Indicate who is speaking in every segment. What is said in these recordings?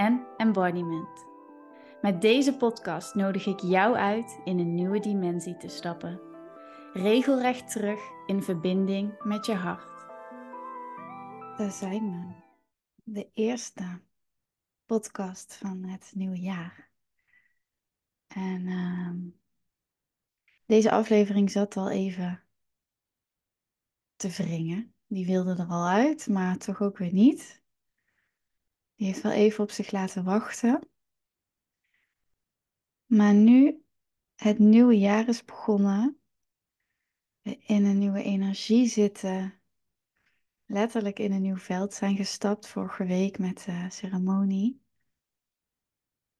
Speaker 1: en embodiment. Met deze podcast nodig ik jou uit in een nieuwe dimensie te stappen. Regelrecht terug in verbinding met je hart. Daar zijn we. De eerste podcast van het nieuwe jaar. En uh, deze aflevering zat al even te wringen. Die wilde er al uit, maar toch ook weer niet. Die heeft wel even op zich laten wachten. Maar nu het nieuwe jaar is begonnen, we in een nieuwe energie zitten, letterlijk in een nieuw veld zijn gestapt vorige week met de ceremonie,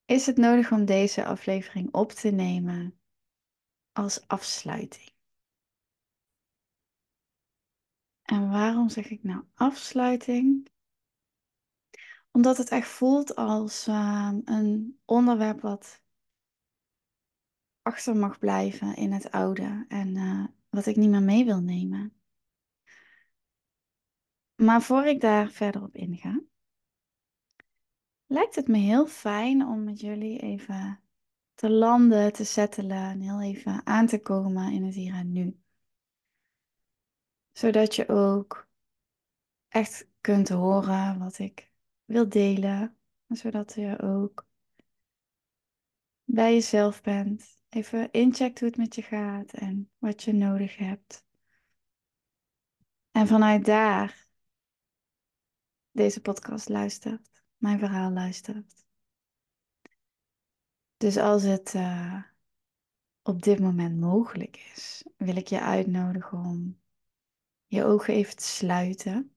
Speaker 1: is het nodig om deze aflevering op te nemen als afsluiting. En waarom zeg ik nou afsluiting? Omdat het echt voelt als uh, een onderwerp wat achter mag blijven in het oude en uh, wat ik niet meer mee wil nemen. Maar voor ik daar verder op inga, lijkt het me heel fijn om met jullie even te landen, te settelen en heel even aan te komen in het hier en nu. Zodat je ook echt kunt horen wat ik wil delen, zodat je ook bij jezelf bent. Even incheckt hoe het met je gaat en wat je nodig hebt. En vanuit daar deze podcast luistert, mijn verhaal luistert. Dus als het uh, op dit moment mogelijk is, wil ik je uitnodigen om je ogen even te sluiten.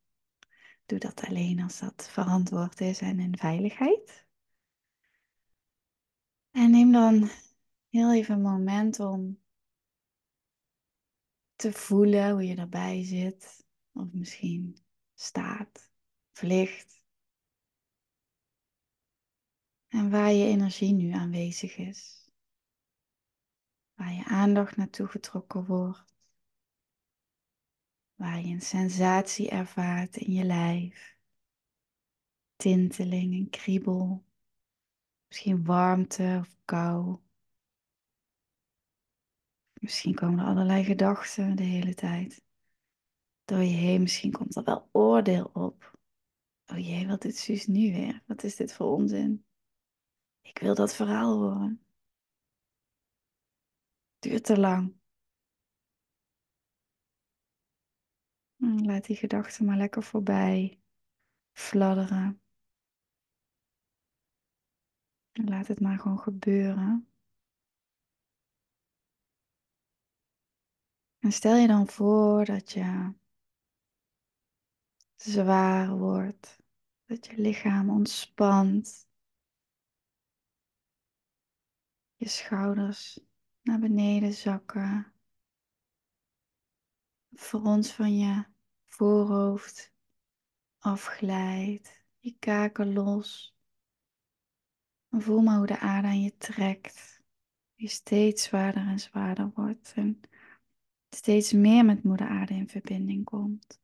Speaker 1: Doe dat alleen als dat verantwoord is en in veiligheid. En neem dan heel even een moment om te voelen hoe je erbij zit. Of misschien staat, vliegt. En waar je energie nu aanwezig is. Waar je aandacht naartoe getrokken wordt waar je een sensatie ervaart in je lijf. Tinteling en kriebel, misschien warmte of kou. Misschien komen er allerlei gedachten de hele tijd door je heen. Misschien komt er wel oordeel op. Oh jee, wat doet Suus nu weer? Wat is dit voor onzin? Ik wil dat verhaal horen. Duurt te lang. Laat die gedachten maar lekker voorbij fladderen. En laat het maar gewoon gebeuren. En stel je dan voor dat je zwaar wordt, dat je lichaam ontspant, je schouders naar beneden zakken, frons van je voorhoofd afglijdt, je kaken los. Voel maar hoe de aarde aan je trekt, die steeds zwaarder en zwaarder wordt en steeds meer met moeder aarde in verbinding komt.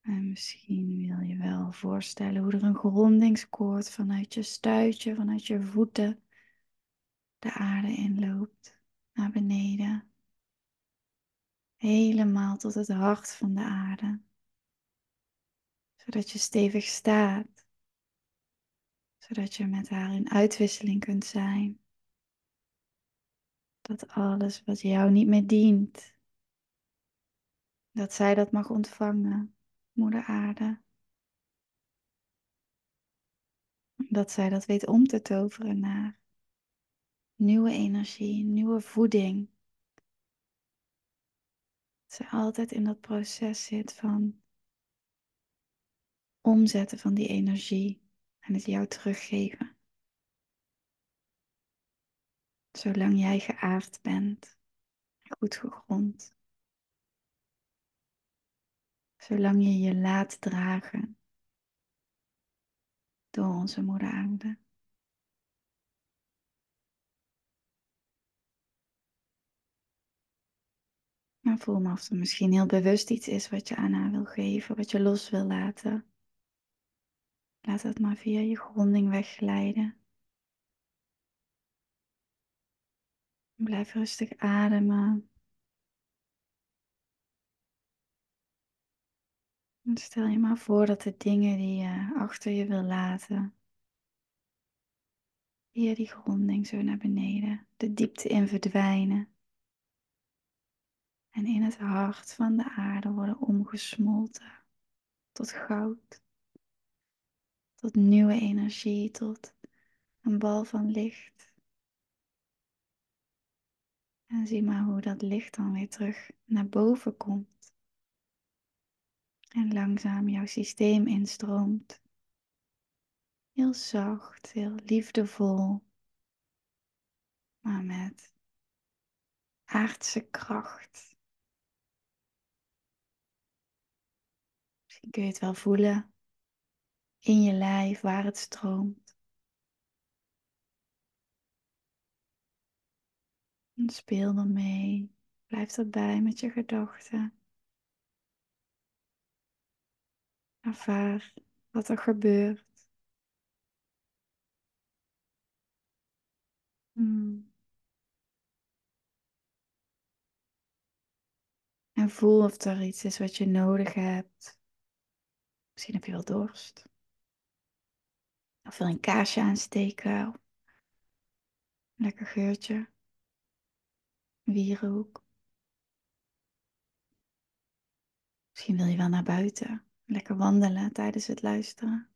Speaker 1: En misschien wil je wel voorstellen hoe er een grondingskoord vanuit je stuitje, vanuit je voeten, de aarde inloopt naar beneden helemaal tot het hart van de aarde, zodat je stevig staat, zodat je met haar in uitwisseling kunt zijn. Dat alles wat jou niet meer dient, dat zij dat mag ontvangen, Moeder Aarde. Dat zij dat weet om te toveren naar nieuwe energie, nieuwe voeding ze altijd in dat proces zit van omzetten van die energie en het jou teruggeven. Zolang jij geaard bent, goed gegrond. Zolang je je laat dragen door onze moeder aarde. Maar voel me of er misschien heel bewust iets is wat je aan haar wil geven, wat je los wil laten. Laat het maar via je gronding wegglijden. Blijf rustig ademen. En stel je maar voor dat de dingen die je achter je wil laten, via die gronding zo naar beneden, de diepte in verdwijnen. En in het hart van de aarde worden omgesmolten tot goud, tot nieuwe energie, tot een bal van licht. En zie maar hoe dat licht dan weer terug naar boven komt. En langzaam jouw systeem instroomt. Heel zacht, heel liefdevol. Maar met aardse kracht. Kun je het wel voelen in je lijf waar het stroomt. En speel ermee. Blijf erbij met je gedachten. Ervaar wat er gebeurt. Hmm. En voel of er iets is wat je nodig hebt. Misschien heb je wel dorst. Of wil een kaarsje aansteken. Lekker geurtje. Wierook. Misschien wil je wel naar buiten. Lekker wandelen tijdens het luisteren.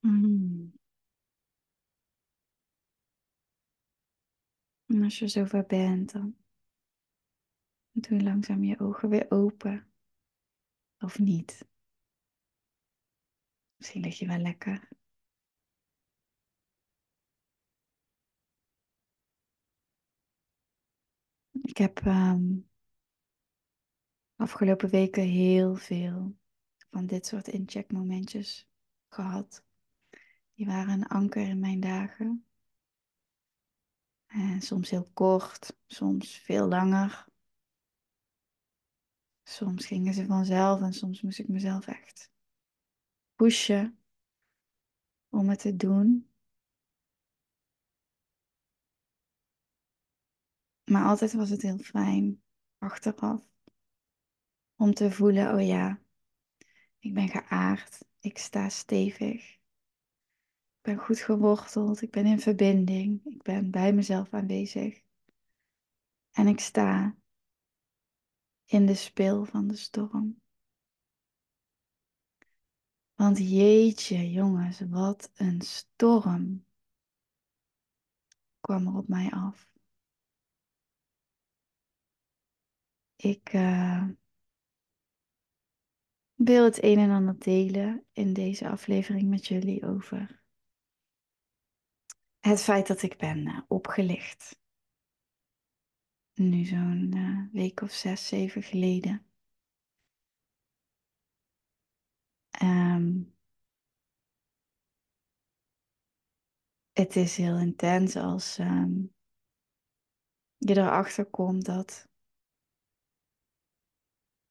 Speaker 1: Mm. En als je zover bent, dan doe je langzaam je ogen weer open. Of niet. Misschien lig je wel lekker. Ik heb um, afgelopen weken heel veel van dit soort incheckmomentjes gehad. Die waren een anker in mijn dagen. En soms heel kort, soms veel langer. Soms gingen ze vanzelf en soms moest ik mezelf echt pushen om het te doen. Maar altijd was het heel fijn achteraf om te voelen, oh ja, ik ben geaard, ik sta stevig, ik ben goed geworteld, ik ben in verbinding, ik ben bij mezelf aanwezig en ik sta in de spil van de storm. Want jeetje, jongens, wat een storm kwam er op mij af. Ik uh, wil het een en ander delen in deze aflevering met jullie over het feit dat ik ben uh, opgelicht. Nu zo'n uh, week of zes, zeven geleden. Um, het is heel intens als um, je erachter komt dat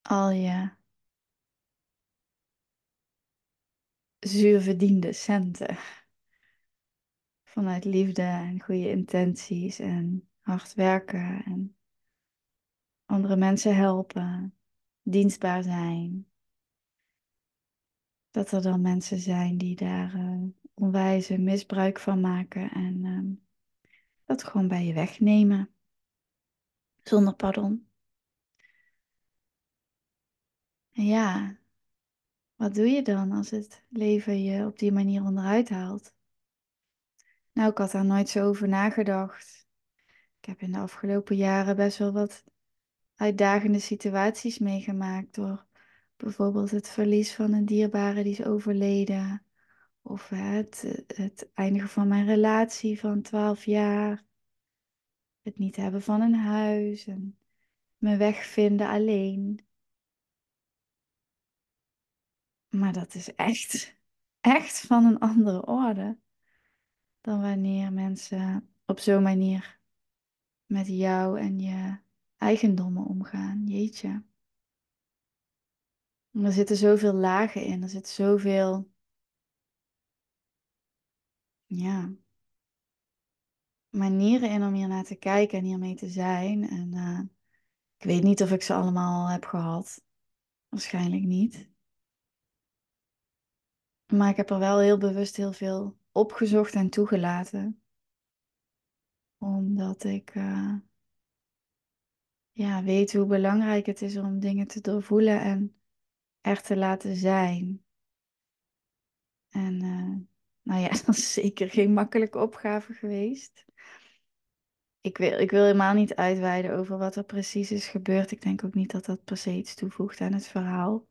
Speaker 1: al je zuurverdiende centen vanuit liefde en goede intenties en hard werken en andere mensen helpen, dienstbaar zijn. Dat er dan mensen zijn die daar uh, onwijze misbruik van maken en uh, dat gewoon bij je wegnemen. Zonder pardon. En ja, wat doe je dan als het leven je op die manier onderuit haalt? Nou, ik had daar nooit zo over nagedacht. Ik heb in de afgelopen jaren best wel wat uitdagende situaties meegemaakt door bijvoorbeeld het verlies van een dierbare die is overleden. Of het, het eindigen van mijn relatie van 12 jaar. Het niet hebben van een huis en mijn weg vinden alleen. Maar dat is echt, echt van een andere orde dan wanneer mensen op zo'n manier met jou en je eigendommen omgaan. Jeetje. er zitten zoveel lagen in, er zit zoveel, ja, manieren in om hier naar te kijken en hiermee te zijn. En uh, ik weet niet of ik ze allemaal heb gehad. Waarschijnlijk niet. Maar ik heb er wel heel bewust heel veel opgezocht en toegelaten. Omdat ik uh, ja, weet hoe belangrijk het is om dingen te doorvoelen en er te laten zijn. En uh, nou ja, dat is zeker geen makkelijke opgave geweest. Ik wil, ik wil helemaal niet uitweiden over wat er precies is gebeurd. Ik denk ook niet dat dat per se iets toevoegt aan het verhaal.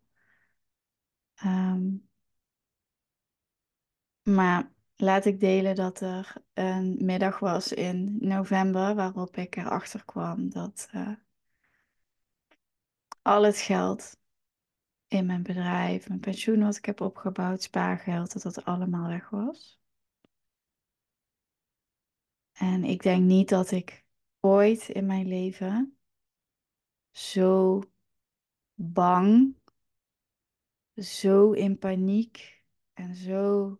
Speaker 1: Um, maar laat ik delen dat er een middag was in november waarop ik erachter kwam dat uh, al het geld in mijn bedrijf, mijn pensioen wat ik heb opgebouwd, spaargeld, dat dat allemaal weg was. En ik denk niet dat ik ooit in mijn leven zo bang, zo in paniek en zo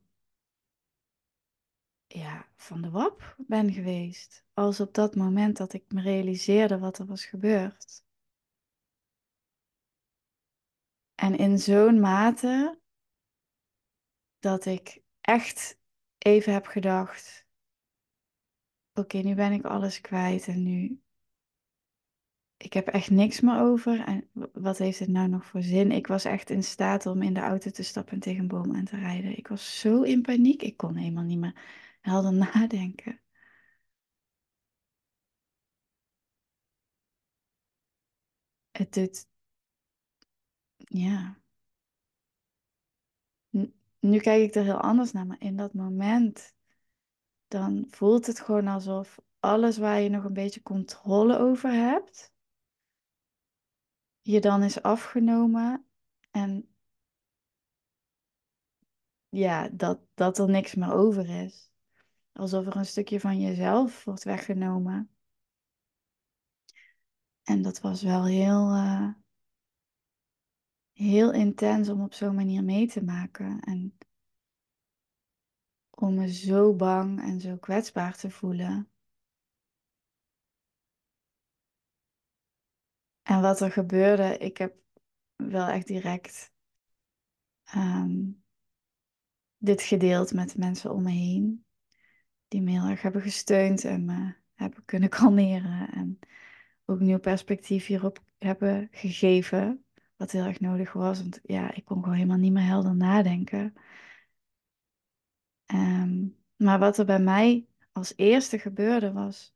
Speaker 1: ja, van de wap ben geweest. Als op dat moment dat ik me realiseerde wat er was gebeurd. En in zo'n mate dat ik echt even heb gedacht: oké, nu ben ik alles kwijt en nu. Ik heb echt niks meer over. En wat heeft het nou nog voor zin? Ik was echt in staat om in de auto te stappen en tegen een boom aan te rijden. Ik was zo in paniek. Ik kon helemaal niet meer helder nadenken. Het doet, ja. Nu kijk ik er heel anders naar, maar in dat moment, dan voelt het gewoon alsof alles waar je nog een beetje controle over hebt, je dan is afgenomen en ja, dat, dat er niks meer over is. Alsof er een stukje van jezelf wordt weggenomen. En dat was wel heel, uh, heel intens om op zo'n manier mee te maken. En om me zo bang en zo kwetsbaar te voelen. En wat er gebeurde, ik heb wel echt direct um, dit gedeeld met mensen om me heen die me heel erg hebben gesteund en me hebben kunnen kalmeren. En ook nieuw perspectief hierop hebben gegeven. Wat heel erg nodig was. Want ja, ik kon gewoon helemaal niet meer helder nadenken. Ehm, maar wat er bij mij als eerste gebeurde was.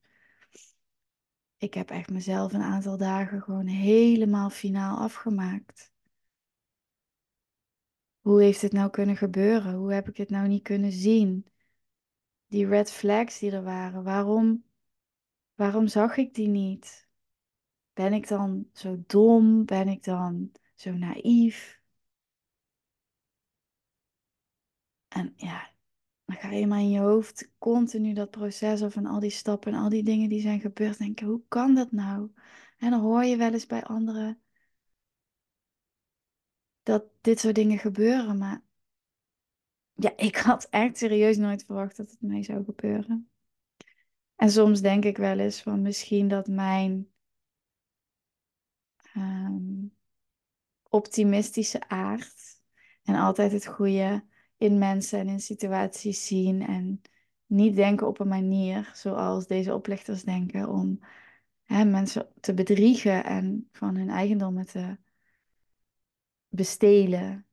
Speaker 1: Ik heb echt mezelf een aantal dagen gewoon helemaal finaal afgemaakt. Hoe heeft dit nou kunnen gebeuren? Hoe heb ik het nou niet kunnen zien? Die red flags die er waren, waarom, waarom zag ik die niet? Ben ik dan zo dom? Ben ik dan zo naïef? En ja, dan ga je maar in je hoofd continu dat proces of en al die stappen en al die dingen die zijn gebeurd denken, hoe kan dat nou? En dan hoor je wel eens bij anderen dat dit soort dingen gebeuren, maar ja, ik had echt serieus nooit verwacht dat het mij zou gebeuren. En soms denk ik wel eens van misschien dat mijn um, optimistische aard en altijd het goede in mensen en in situaties zien en niet denken op een manier zoals deze oplichters denken om hè, mensen te bedriegen en van hun eigendommen te bestelen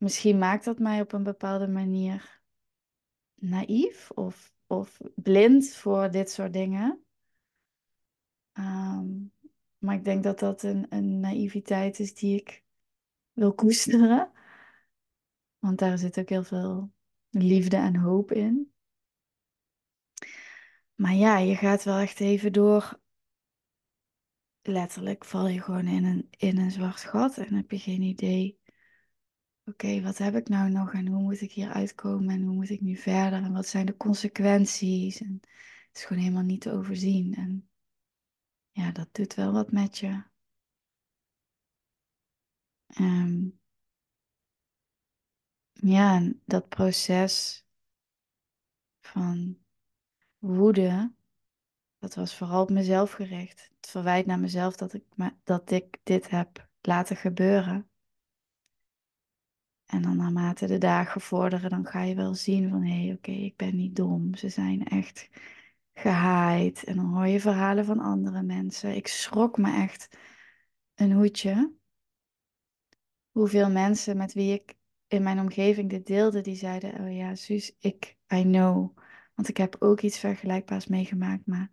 Speaker 1: misschien maakt dat mij op een bepaalde manier naïef of, of blind voor dit soort dingen. Um, maar ik denk dat dat een, een naïviteit is die ik wil koesteren. Want daar zit ook heel veel liefde en hoop in. Maar ja, je gaat wel echt even door. Letterlijk val je gewoon in een, in een zwart gat en heb je geen idee. Oké, wat heb ik nou nog en hoe moet ik hier uitkomen en hoe moet ik nu verder en wat zijn de consequenties? En het is gewoon helemaal niet te overzien. En ja, dat doet wel wat met je. Um, ja, dat proces van woede, dat was vooral op mezelf gericht. Het verwijt naar mezelf dat ik, dat ik dit heb laten gebeuren. En dan naarmate de dagen vorderen, dan ga je wel zien van hé, hey, oké, ik ben niet dom. Ze zijn echt gehaaid. En dan hoor je verhalen van andere mensen. Ik schrok me echt een hoedje. Hoeveel mensen met wie ik in mijn omgeving dit deelde, die zeiden: Oh ja, Suus, ik, I know. Want ik heb ook iets vergelijkbaars meegemaakt, maar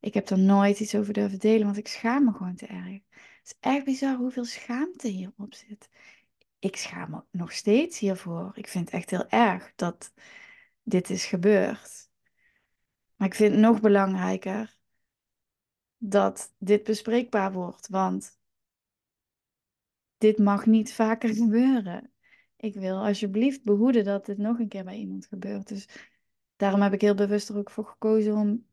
Speaker 1: ik heb er nooit iets over durven delen, want ik schaam me gewoon te erg. Het is echt bizar hoeveel schaamte hierop zit. Ik schaam me nog steeds hiervoor. Ik vind het echt heel erg dat dit is gebeurd. Maar ik vind het nog belangrijker dat dit bespreekbaar wordt, want dit mag niet vaker gebeuren. Ik wil alsjeblieft behoeden dat dit nog een keer bij iemand gebeurt. Dus daarom heb ik heel bewust er ook voor gekozen om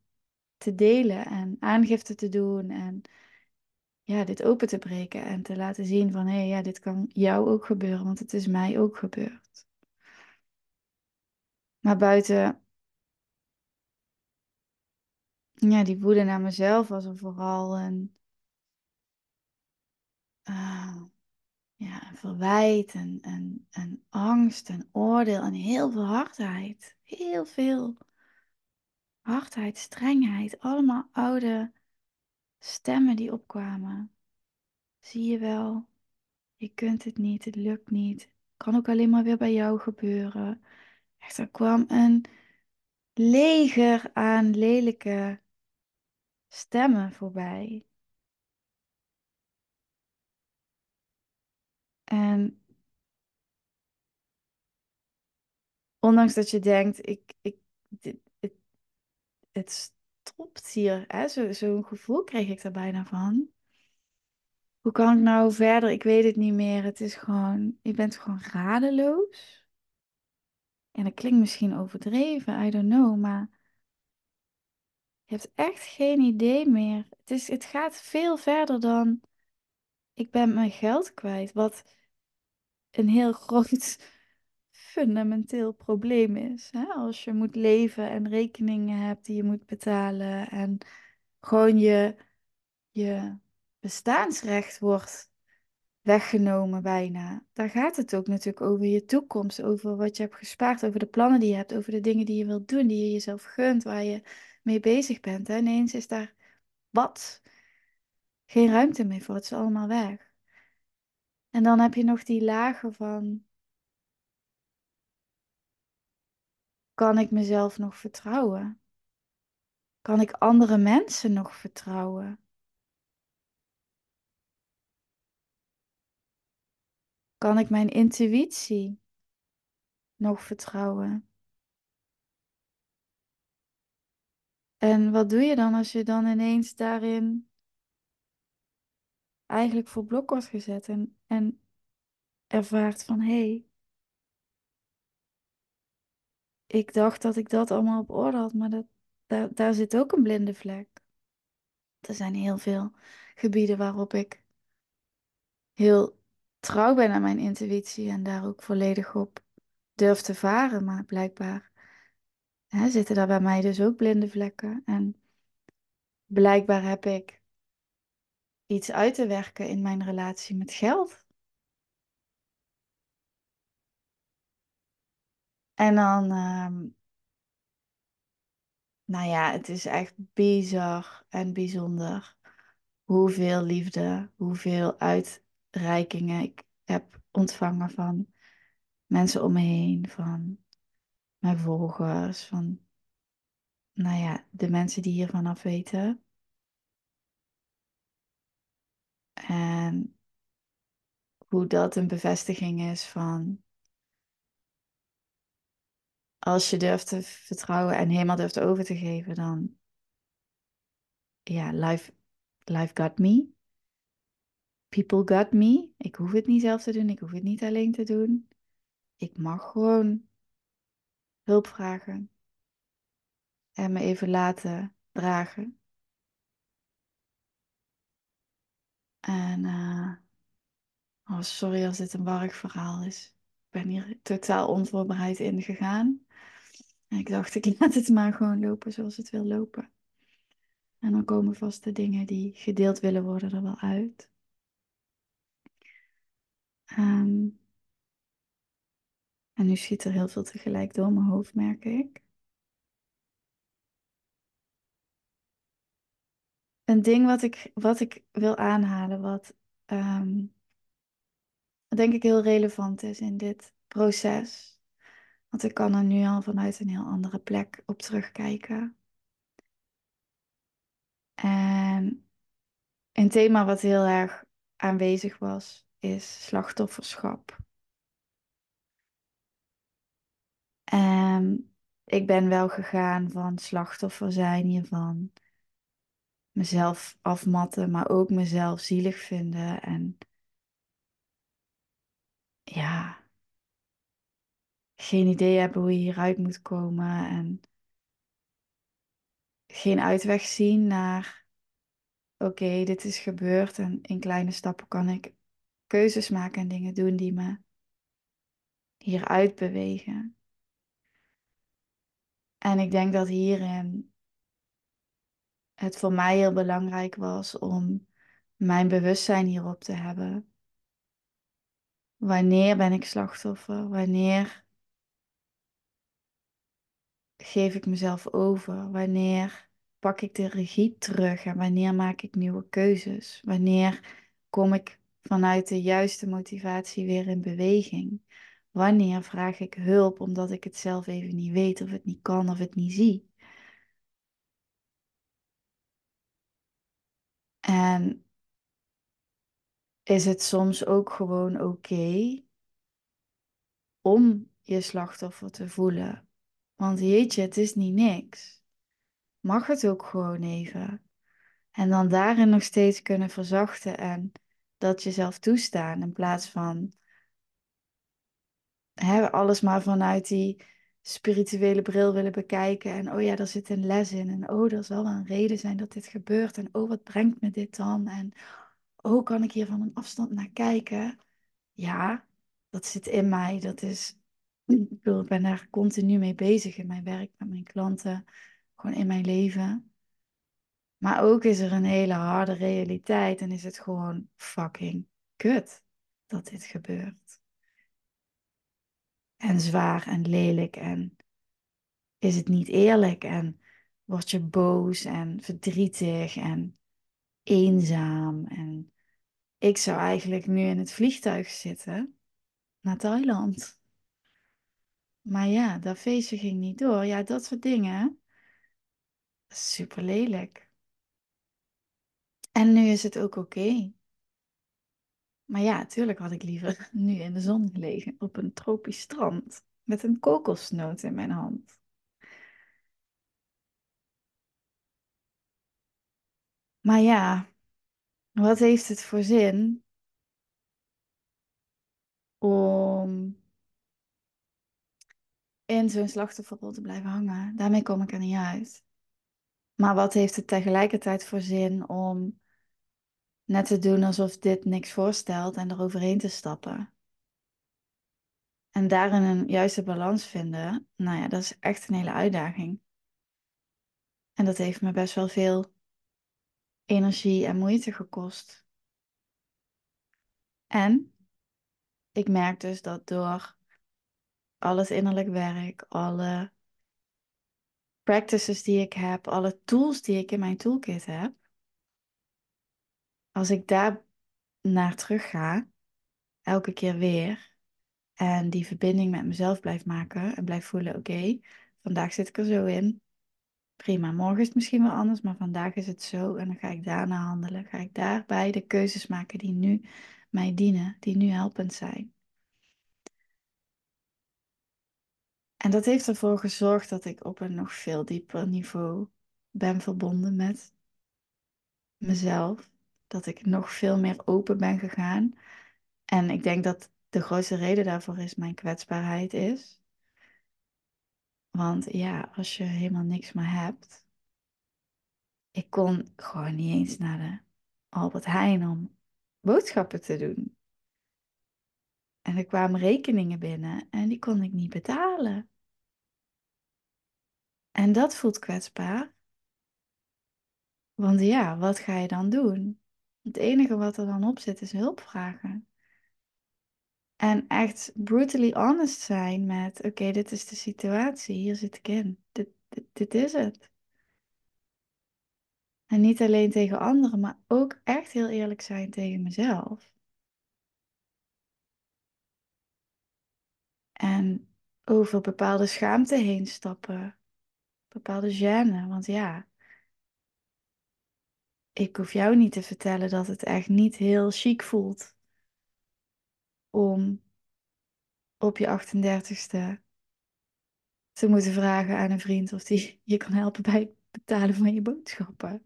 Speaker 1: te delen en aangifte te doen en ja, dit open te breken en te laten zien van hé, hey, ja, dit kan jou ook gebeuren, want het is mij ook gebeurd. Maar buiten ja, die woede naar mezelf was er vooral een, uh, ja, verwijt en, en, en angst en oordeel en heel veel hardheid. Heel veel hardheid, strengheid, allemaal oude stemmen die opkwamen. Zie je wel, je kunt het niet, het lukt niet. Kan ook alleen maar weer bij jou gebeuren. Echt, er kwam een leger aan lelijke stemmen voorbij. En ondanks dat je denkt, ik, ik, dit, het, het stopt hier, zo'n zo gevoel kreeg ik er bijna van. Hoe kan ik nou verder? Ik weet het niet meer. Het is gewoon, je bent gewoon radeloos. En dat klinkt misschien overdreven, I don't know, maar je hebt echt geen idee meer. Het, is, het gaat veel verder dan ik ben mijn geld kwijt, wat een heel groot fundamenteel probleem is. Hè? Als je moet leven en rekeningen hebt die je moet betalen en gewoon je, je bestaansrecht wordt weggenomen bijna. Daar gaat het ook natuurlijk over je toekomst, over wat je hebt gespaard, over de plannen die je hebt, over de dingen die je wilt doen, die je jezelf gunt, waar je mee bezig bent. Hè? Ineens is daar wat geen ruimte meer voor, het is allemaal weg. En dan heb je nog die lagen van, kan ik mezelf nog vertrouwen? Kan ik andere mensen nog vertrouwen? Kan ik mijn intuïtie nog vertrouwen? En wat doe je dan als je dan ineens daarin eigenlijk voor blok wordt gezet en, en ervaart van hé, hey, ik dacht dat ik dat allemaal op orde had, maar dat, daar, zit ook een blinde vlek. Er zijn heel veel gebieden waarop ik heel trouw ben aan mijn intuïtie en daar ook volledig op durf te varen, maar blijkbaar hè, zitten daar bij mij dus ook blinde vlekken. En blijkbaar heb ik iets uit te werken in mijn relatie met geld. En dan, ehm, nou ja, het is echt bizar en bijzonder hoeveel liefde, hoeveel uitreikingen ik heb ontvangen van mensen om me heen, van mijn volgers, van, nou ja, de mensen die hiervan af weten. En hoe dat een bevestiging is van als je durft te vertrouwen en helemaal durft over te geven, dan ja, life, life got me. People got me. Ik hoef het niet zelf te doen, ik hoef het niet alleen te doen. Ik mag gewoon hulp vragen en me even laten dragen. En uh, oh, sorry als dit een warrig verhaal is. Ik ben hier totaal onvoorbereid in gegaan. Ik dacht, ik laat het maar gewoon lopen zoals het wil lopen. En dan komen vast de dingen die gedeeld willen worden er wel uit. Um, en nu schiet er heel veel tegelijk door mijn hoofd, merk ik. Een ding wat ik, wat ik wil aanhalen, wat um, denk ik heel relevant is in dit proces. Want ik kan er nu al vanuit een heel andere plek op terugkijken. En een thema wat heel erg aanwezig was, is slachtofferschap. En ik ben wel gegaan van slachtoffer zijn hiervan. Mezelf afmatten, maar ook mezelf zielig vinden. En ja, geen idee hebben hoe je hieruit moet komen. En geen uitweg zien naar, oké, dit is gebeurd. En in kleine stappen kan ik keuzes maken en dingen doen die me hieruit bewegen. En ik denk dat hierin het voor mij heel belangrijk was om mijn bewustzijn hierop te hebben. Wanneer ben ik slachtoffer? Wanneer geef ik mezelf over? Wanneer pak ik de regie terug en wanneer maak ik nieuwe keuzes? Wanneer kom ik vanuit de juiste motivatie weer in beweging? Wanneer vraag ik hulp omdat ik het zelf even niet weet of het niet kan of het niet zie? En is het soms ook gewoon oké om je slachtoffer te voelen? Want jeetje, het is niet niks. Mag het ook gewoon even? En dan daarin nog steeds kunnen verzachten en dat jezelf toestaan in plaats van hè, alles maar vanuit die spirituele bril willen bekijken. En oh ja, daar zit een les in. En oh, er zal wel een reden zijn dat dit gebeurt. En oh, wat brengt me dit dan? En oh, kan ik hier van een afstand naar kijken? Ja, dat zit in mij. Dat is, ik ben daar continu mee bezig in mijn werk, met mijn klanten, gewoon in mijn leven. Maar ook is er een hele harde realiteit en is het gewoon fucking kut dat dit gebeurt en zwaar en lelijk en is het niet eerlijk en word je boos en verdrietig en eenzaam en ik zou eigenlijk nu in het vliegtuig zitten naar Thailand. Maar ja, dat feestje ging niet door. Ja, dat soort dingen. Super lelijk. En nu is het ook oké. Maar ja, natuurlijk had ik liever nu in de zon gelegen op een tropisch strand met een kokosnoot in mijn hand. Maar ja, wat heeft het voor zin om in zo'n slachtofferrol te blijven hangen? Daarmee kom ik er niet uit. Maar wat heeft het tegelijkertijd voor zin om net te doen alsof dit niks voorstelt en eroverheen te stappen. En daarin een juiste balans vinden, nou ja, dat is echt een hele uitdaging. En dat heeft me best wel veel energie en moeite gekost. En ik merk dus dat door al het innerlijk werk, alle practices die ik heb, alle tools die ik in mijn toolkit heb, als ik daar naar terug ga, elke keer weer, en die verbinding met mezelf blijf maken en blijf voelen, oké, vandaag zit ik er zo in. Prima, morgen is het misschien wel anders, maar vandaag is het zo en dan ga ik daarna handelen. Ga ik daarbij de keuzes maken die nu mij dienen, die nu helpend zijn. En dat heeft ervoor gezorgd dat ik op een nog veel dieper niveau ben verbonden met mezelf. Dat ik nog veel meer open ben gegaan. En ik denk dat de grootste reden daarvoor is mijn kwetsbaarheid is. Want ja, als je helemaal niks meer hebt. Ik kon gewoon niet eens naar de Albert Heijn om boodschappen te doen. En er kwamen rekeningen binnen en die kon ik niet betalen. En dat voelt kwetsbaar. Want ja, wat ga je dan doen? Het enige wat er dan op zit is hulp vragen. En echt brutally honest zijn met: oké, dit is de situatie, hier zit ik in. Dit, dit, is het. En niet alleen tegen anderen, maar ook echt heel eerlijk zijn tegen mezelf. En over bepaalde schaamte heen stappen. Bepaalde gêne. Want ja, ik hoef jou niet te vertellen dat het echt niet heel chic voelt om op je 38ste te moeten vragen aan een vriend of die je kan helpen bij het betalen van je boodschappen.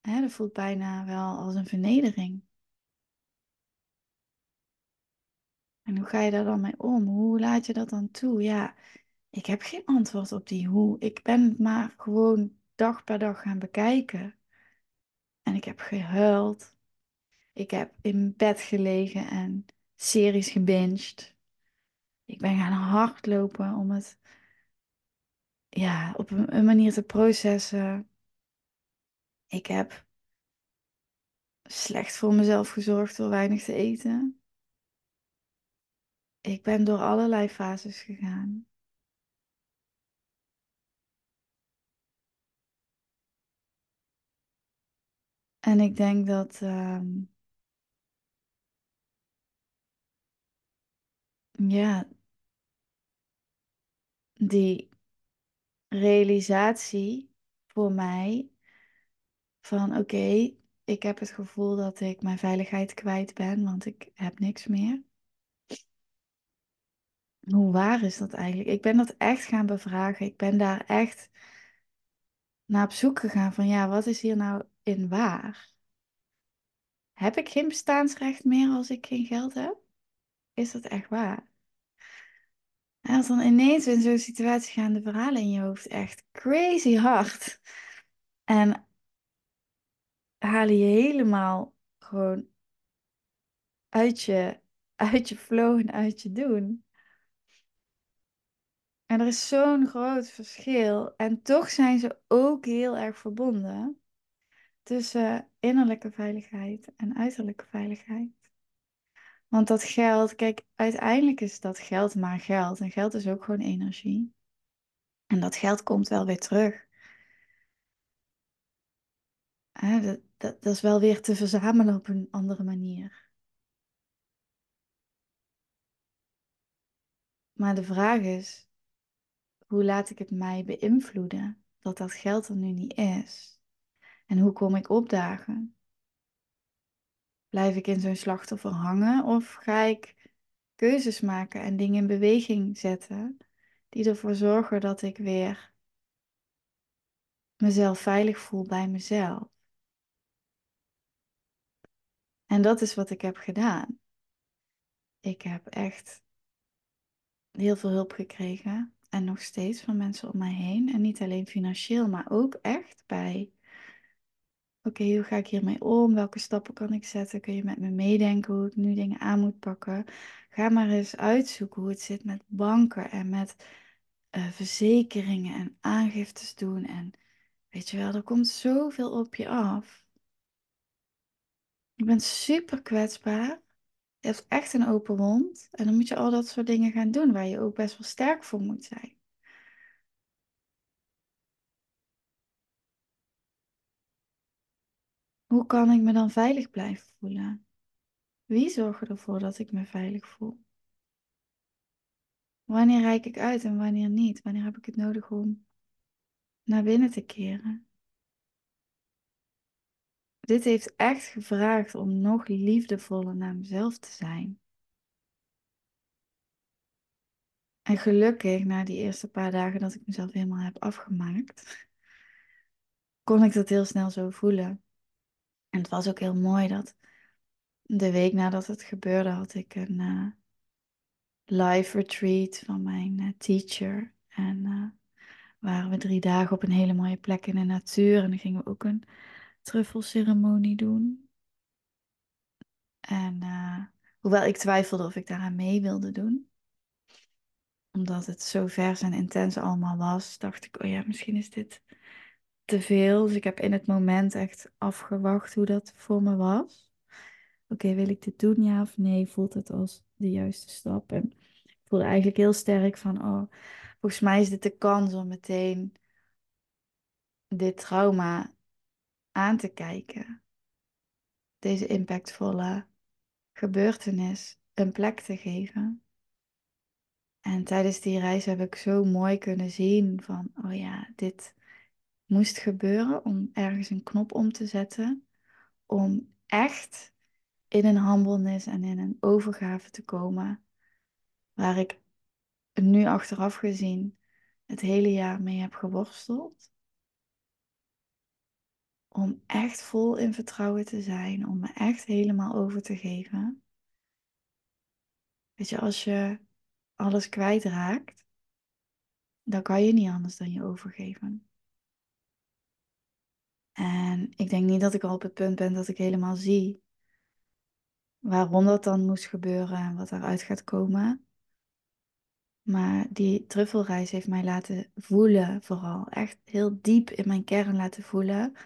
Speaker 1: Hè, dat voelt bijna wel als een vernedering. En hoe ga je daar dan mee om? Hoe laat je dat dan toe? Ja, ik heb geen antwoord op die hoe. Ik ben het maar gewoon dag per dag gaan bekijken. En ik heb gehuild. Ik heb in bed gelegen en series gebinged. Ik ben gaan hardlopen om het ja, op een manier te processen. Ik heb slecht voor mezelf gezorgd door weinig te eten. Ik ben door allerlei fases gegaan. En ik denk dat um, ja, die realisatie voor mij van oké, ik heb het gevoel dat ik mijn veiligheid kwijt ben, want ik heb niks meer. Hoe waar is dat eigenlijk? Ik ben dat echt gaan bevragen. Ik ben daar echt naar op zoek gegaan van ja, wat is hier nou in waar? Heb ik geen bestaansrecht meer als ik geen geld heb? Is dat echt waar? En als dan ineens in zo'n situatie gaan de verhalen in je hoofd echt crazy hard. En halen je helemaal gewoon uit je, uit je flow en uit je doen. Er is zo'n groot verschil. En toch zijn ze ook heel erg verbonden tussen innerlijke veiligheid en uiterlijke veiligheid. Want dat geld, kijk, uiteindelijk is dat geld maar geld. En geld is ook gewoon energie. En dat geld komt wel weer terug. dat, dat is wel weer te verzamelen op een andere manier. Maar de vraag is, hoe laat ik het mij beïnvloeden dat dat geld er nu niet is? En hoe kom ik opdagen? Blijf ik in zo'n slachtoffer hangen of ga ik keuzes maken en dingen in beweging zetten die ervoor zorgen dat ik weer mezelf veilig voel bij mezelf? En dat is wat ik heb gedaan. Ik heb echt heel veel hulp gekregen en nog steeds van mensen om mij heen. En niet alleen financieel, maar ook echt bij Oké, hoe ga ik hiermee om? Welke stappen kan ik zetten? Kun je met me meedenken hoe ik nu dingen aan moet pakken? Ga maar eens uitzoeken hoe het zit met banken en met uh, verzekeringen en aangiftes doen. En weet je wel, er komt zoveel op je af. Je bent super kwetsbaar. Je hebt echt een open wond. En dan moet je al dat soort dingen gaan doen waar je ook best wel sterk voor moet zijn. Hoe kan ik me dan veilig blijven voelen? Wie zorgt ervoor dat ik me veilig voel? Wanneer reik ik uit en wanneer niet? Wanneer heb ik het nodig om naar binnen te keren? Dit heeft echt gevraagd om nog liefdevoller naar mezelf te zijn. En gelukkig, na die eerste paar dagen dat ik mezelf helemaal heb afgemaakt, kon ik dat heel snel zo voelen. En het was ook heel mooi dat de week nadat het gebeurde, had ik een uh, live retreat van mijn uh, teacher. En uh, waren we drie dagen op een hele mooie plek in de natuur. En dan gingen we ook een truffelceremonie doen. En hoewel ik twijfelde of ik daaraan mee wilde doen, omdat het zo vers en intens allemaal was, dacht ik, oh ja, misschien is dit te veel. Dus ik heb in het moment echt afgewacht hoe dat voor me was. Oké, wil ik dit doen, ja of nee? Voelt het als de juiste stap? En ik voelde eigenlijk heel sterk van, oh, volgens mij is dit de kans om meteen dit trauma aan te kijken. Deze impactvolle gebeurtenis een plek te geven. En tijdens die reis heb ik zo mooi kunnen zien van, oh ja, dit moest gebeuren om ergens een knop om te zetten. Om echt in een humbleness en in een overgave te komen. Waar ik nu achteraf gezien het hele jaar mee heb geworsteld. Om echt vol in vertrouwen te zijn, om me echt helemaal over te geven. Weet je, als je alles kwijtraakt, dan kan je niet anders dan je overgeven. En ik denk niet dat ik al op het punt ben dat ik helemaal zie waarom dat dan moest gebeuren en wat eruit gaat komen. Maar die truffelreis heeft mij laten voelen, vooral echt heel diep in mijn kern laten voelen.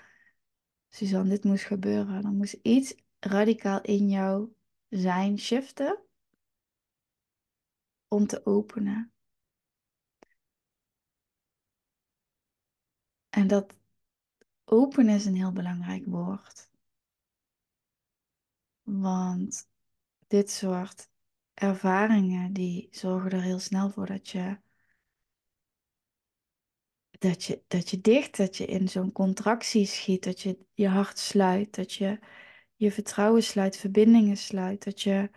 Speaker 1: Suzanne, dit moest gebeuren. Dan moest iets radicaal in jou zijn shiften om te openen. En dat open is een heel belangrijk woord. Want dit soort ervaringen die zorgen er heel snel voor dat je dat je, dat je dicht, dat je in zo'n contractie schiet, dat je je hart sluit, dat je je vertrouwen sluit, verbindingen sluit, dat je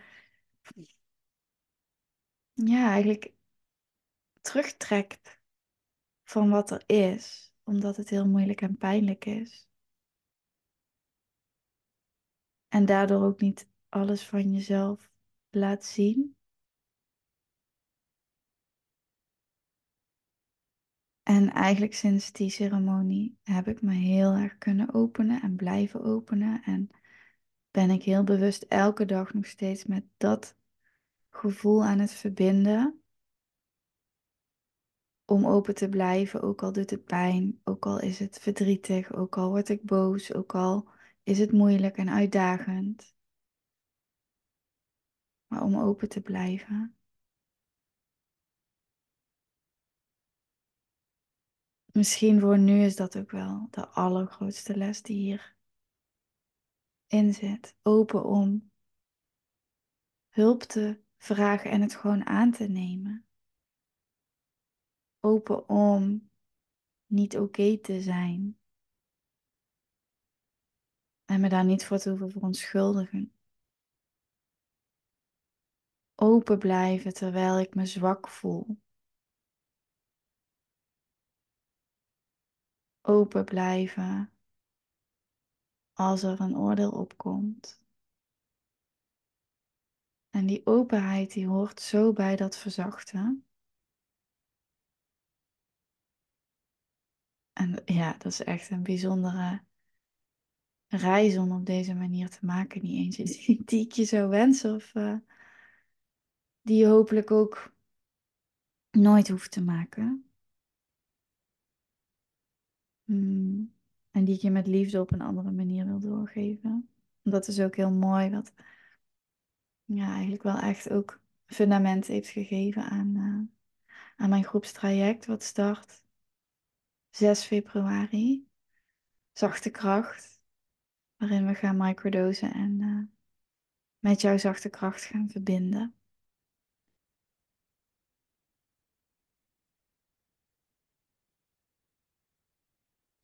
Speaker 1: ja, eigenlijk terugtrekt van wat er is, omdat het heel moeilijk en pijnlijk is. En daardoor ook niet alles van jezelf laat zien. En eigenlijk sinds die ceremonie heb ik me heel erg kunnen openen en blijven openen. En ben ik heel bewust elke dag nog steeds met dat gevoel aan het verbinden. Om open te blijven, ook al doet het pijn, ook al is het verdrietig, ook al word ik boos, ook al is het moeilijk en uitdagend. Maar om open te blijven. Misschien voor nu is dat ook wel de allergrootste les die hier in zit. Open om hulp te vragen en het gewoon aan te nemen. Open om niet oké te zijn. En me daar niet voor te hoeven verontschuldigen. Open blijven terwijl ik me zwak voel. Open blijven als er een oordeel opkomt. En die openheid die hoort zo bij dat verzachten. En ja, dat is echt een bijzondere reis om op deze manier te maken. Niet eens die, ik je zou wensen of uh, die je hopelijk ook nooit hoeft te maken. Hmm. En die ik je met liefde op een andere manier wil doorgeven. Dat is ook heel mooi, wat ja, eigenlijk wel echt ook fundament heeft gegeven aan, uh, aan mijn groepstraject, wat start 6 februari. Zachte kracht, waarin we gaan microdosen en uh, met jouw zachte kracht gaan verbinden.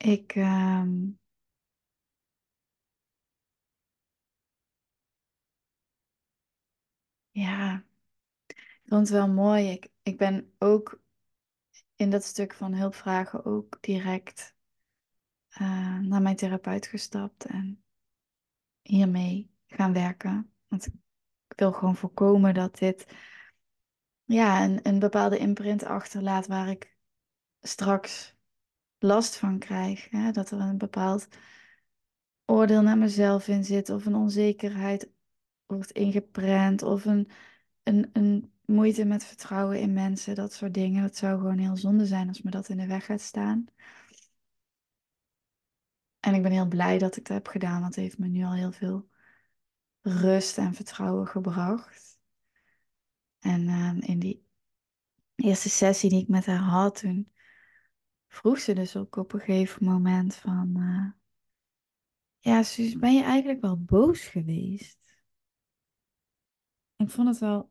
Speaker 1: Ik, ehm, ja, ik vond het wel mooi. Ik, ik ben ook in dat stuk van hulpvragen ook direct eh, naar mijn therapeut gestapt en hiermee gaan werken. Want ik wil gewoon voorkomen dat dit ja, een, een bepaalde imprint achterlaat waar ik straks last van krijg. Hè? Dat er een bepaald oordeel naar mezelf in zit, of een onzekerheid wordt ingeprent, of een, een, een moeite met vertrouwen in mensen, dat soort dingen. Het zou gewoon heel zonde zijn als me dat in de weg gaat staan. En ik ben heel blij dat ik dat heb gedaan, want het heeft me nu al heel veel rust en vertrouwen gebracht. En ehm, in die eerste sessie die ik met haar had, toen vroeg ze dus ook op een gegeven moment van... Uh, ja, Suus, ben je eigenlijk wel boos geweest? Ik vond het wel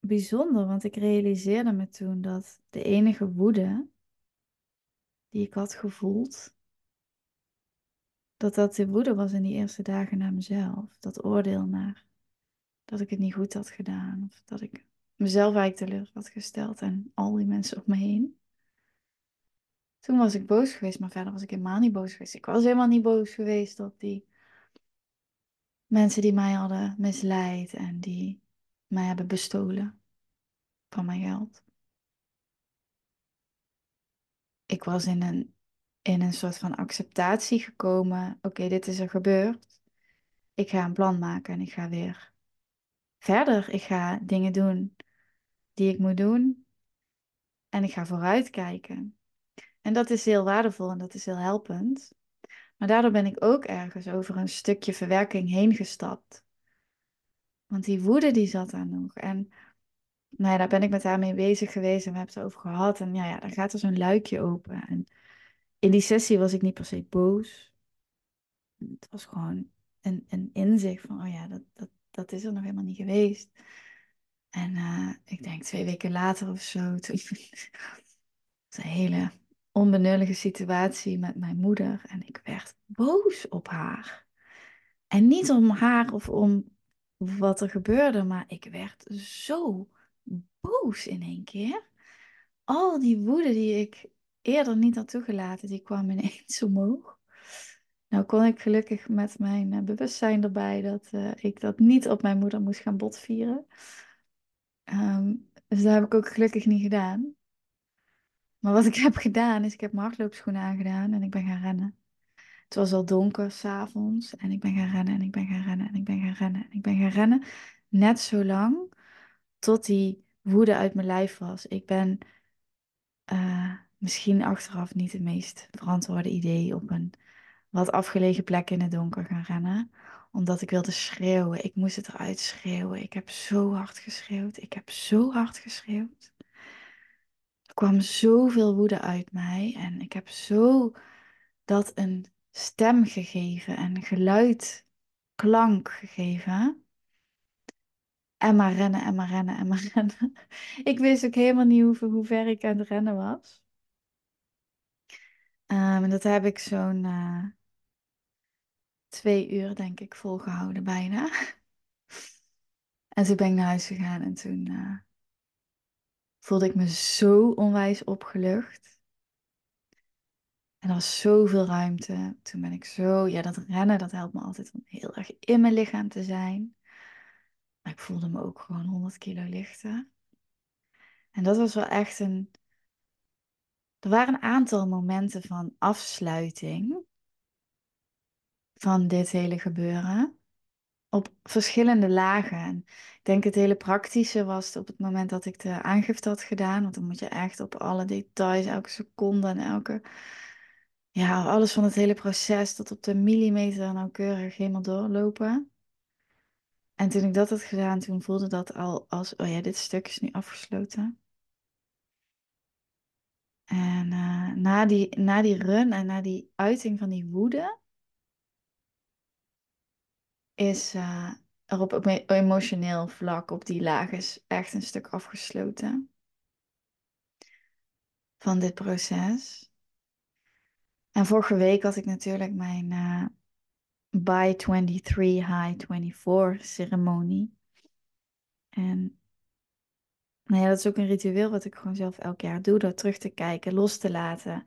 Speaker 1: bijzonder, want ik realiseerde me toen dat de enige woede die ik had gevoeld, dat dat de woede was in die eerste dagen naar mezelf. Dat oordeel naar dat ik het niet goed had gedaan. Of dat ik mezelf eigenlijk teleur had gesteld en al die mensen om me heen. Toen was ik boos geweest, maar verder was ik helemaal niet boos geweest. Ik was helemaal niet boos geweest op die mensen die mij hadden misleid en die mij hebben bestolen van mijn geld. Ik was in een, in een soort van acceptatie gekomen. Oké, dit is er gebeurd. Ik ga een plan maken en ik ga weer verder. Ik ga dingen doen die ik moet doen. En ik ga vooruitkijken. En dat is heel waardevol en dat is heel helpend. Maar daardoor ben ik ook ergens over een stukje verwerking heen gestapt. Want die woede die zat daar nog. En nou ja, daar ben ik met haar mee bezig geweest en we hebben het over gehad. En ja, ja, dan gaat er zo'n luikje open. En in die sessie was ik niet per se boos. Het was gewoon een, een inzicht van, oh ja, dat, dat, dat is er nog helemaal niet geweest. En uh, ik denk twee weken later of zo, toen een hele onbenullige situatie met mijn moeder. En ik werd boos op haar. En niet om haar of om wat er gebeurde, maar ik werd zo boos in één keer. Al die woede die ik eerder niet had toegelaten, die kwam ineens omhoog. Nou kon ik gelukkig met mijn eh, bewustzijn erbij dat uh, ik dat niet op mijn moeder moest gaan botvieren. Um, dus dat heb ik ook gelukkig niet gedaan. Maar wat ik heb gedaan, is ik heb mijn hardloopschoenen aangedaan en ik ben gaan rennen. Het was al donker s'avonds en ik ben gaan rennen en ik ben gaan rennen en ik ben gaan rennen en ik ben gaan rennen. Net zo lang tot die woede uit mijn lijf was. Ik ben uh, misschien achteraf niet het meest verantwoorde idee op een wat afgelegen plek in het donker gaan rennen. Omdat ik wilde schreeuwen. Ik moest het eruit schreeuwen. Ik heb zo hard geschreeuwd. Ik heb zo hard geschreeuwd. Er kwam zoveel woede uit mij. En ik heb zo dat een stem gegeven en geluid, klank gegeven. En maar rennen, en maar rennen, en maar rennen. Ik wist ook helemaal niet hoe, hoe ver ik aan het rennen was. Um, en dat heb ik zo'n uh, twee uur, denk ik, volgehouden bijna. en toen ben ik naar huis gegaan en toen uh, voelde ik me zo onwijs opgelucht. En er was zoveel ruimte. Toen ben ik zo, ja, dat rennen, dat helpt me altijd om heel erg in mijn lichaam te zijn. Maar ik voelde me ook gewoon 100 kilo lichter. En dat was wel echt een. Er waren een aantal momenten van afsluiting van dit hele gebeuren. Op verschillende lagen. En ik denk het hele praktische was op het moment dat ik de aangifte had gedaan. Want dan moet je echt op alle details, elke seconde en elke. Ja, alles van het hele proces tot op de millimeter nauwkeurig helemaal doorlopen. En toen ik dat had gedaan, toen voelde dat al als, oh ja, dit stuk is nu afgesloten. En uh, na, die, na die run en na die uiting van die woede, is uh, er op emotioneel vlak, op die laag, is echt een stuk afgesloten van dit proces. En vorige week had ik natuurlijk mijn uh, By 23 High 24 ceremonie. En nou ja, dat is ook een ritueel wat ik gewoon zelf elk jaar doe, door terug te kijken, los te laten